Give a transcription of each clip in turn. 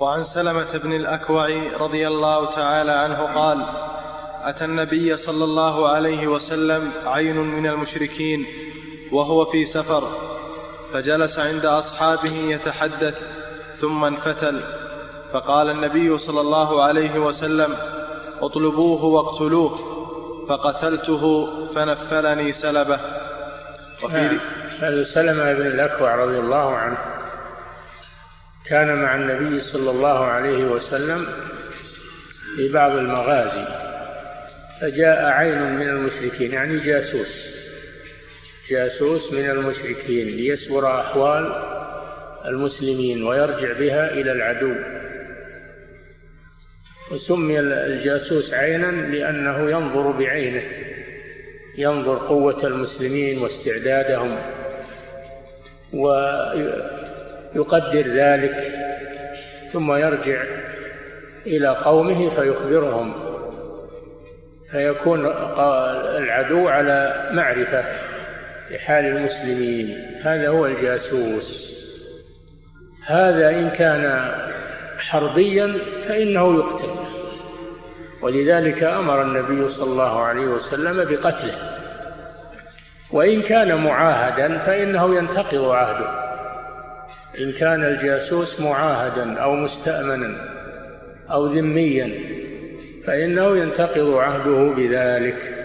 وعن سلمة بن الأكوع رضي الله تعالى عنه قال أتى النبي صلى الله عليه وسلم عين من المشركين وهو في سفر فجلس عند أصحابه يتحدث ثم انفتل فقال النبي صلى الله عليه وسلم اطلبوه واقتلوه فقتلته فنفلني سلبه وفي نعم. سلمة بن الأكوع رضي الله عنه كان مع النبي صلى الله عليه وسلم في بعض المغازي فجاء عين من المشركين يعني جاسوس. جاسوس من المشركين ليسبر أحوال المسلمين ويرجع بها إلى العدو. وسمي الجاسوس عينا لأنه ينظر بعينه ينظر قوة المسلمين واستعدادهم ويقدر ذلك ثم يرجع إلى قومه فيخبرهم فيكون العدو على معرفة بحال المسلمين. هذا هو الجاسوس. هذا إن كان حربيا فإنه يقتل. ولذلك أمر النبي صلى الله عليه وسلم بقتله. وإن كان معاهدا فإنه ينتقض عهده. إن كان الجاسوس معاهدا أو مستأمنا أو ذميا فإنه ينتقض عهده بذلك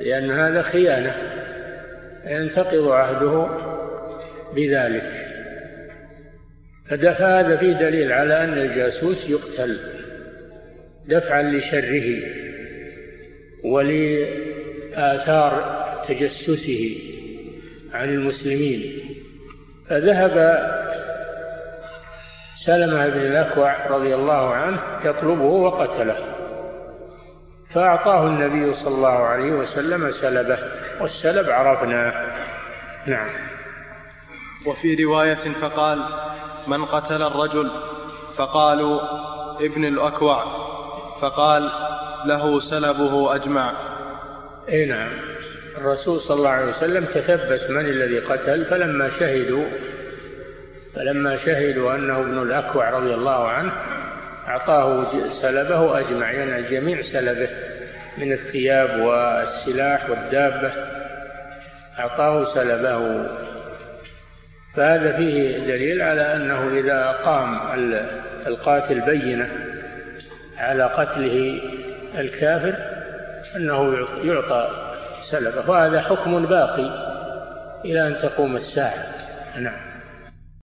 لأن هذا خيانة ينتقض عهده بذلك. فهذا فيه دليل على أن الجاسوس يقتل دفعا لشره ولآثار تجسسه عن المسلمين. فذهب سلمة بن الأكوع رضي الله عنه يطلبه وقتله. فأعطاه النبي صلى الله عليه وسلم سلبه والسلب عرفناه. نعم. وفي رواية فقال من قتل الرجل؟ فقالوا ابن الأكوع. فقال له سلبه أجمع. أي نعم. الرسول صلى الله عليه وسلم تثبت من الذي قتل فلما شهدوا فلما شهدوا أنه ابن الأكوع رضي الله عنه أعطاه سلبه اجمع يعني جميع سلبه من الثياب والسلاح والدابة أعطاه سلبه. فهذا فيه دليل على أنه إذا قام القاتل بينة على قتله الكافر أنه يعطى سلبه وهذا حكم باقي إلى أن تقوم الساعة. نعم.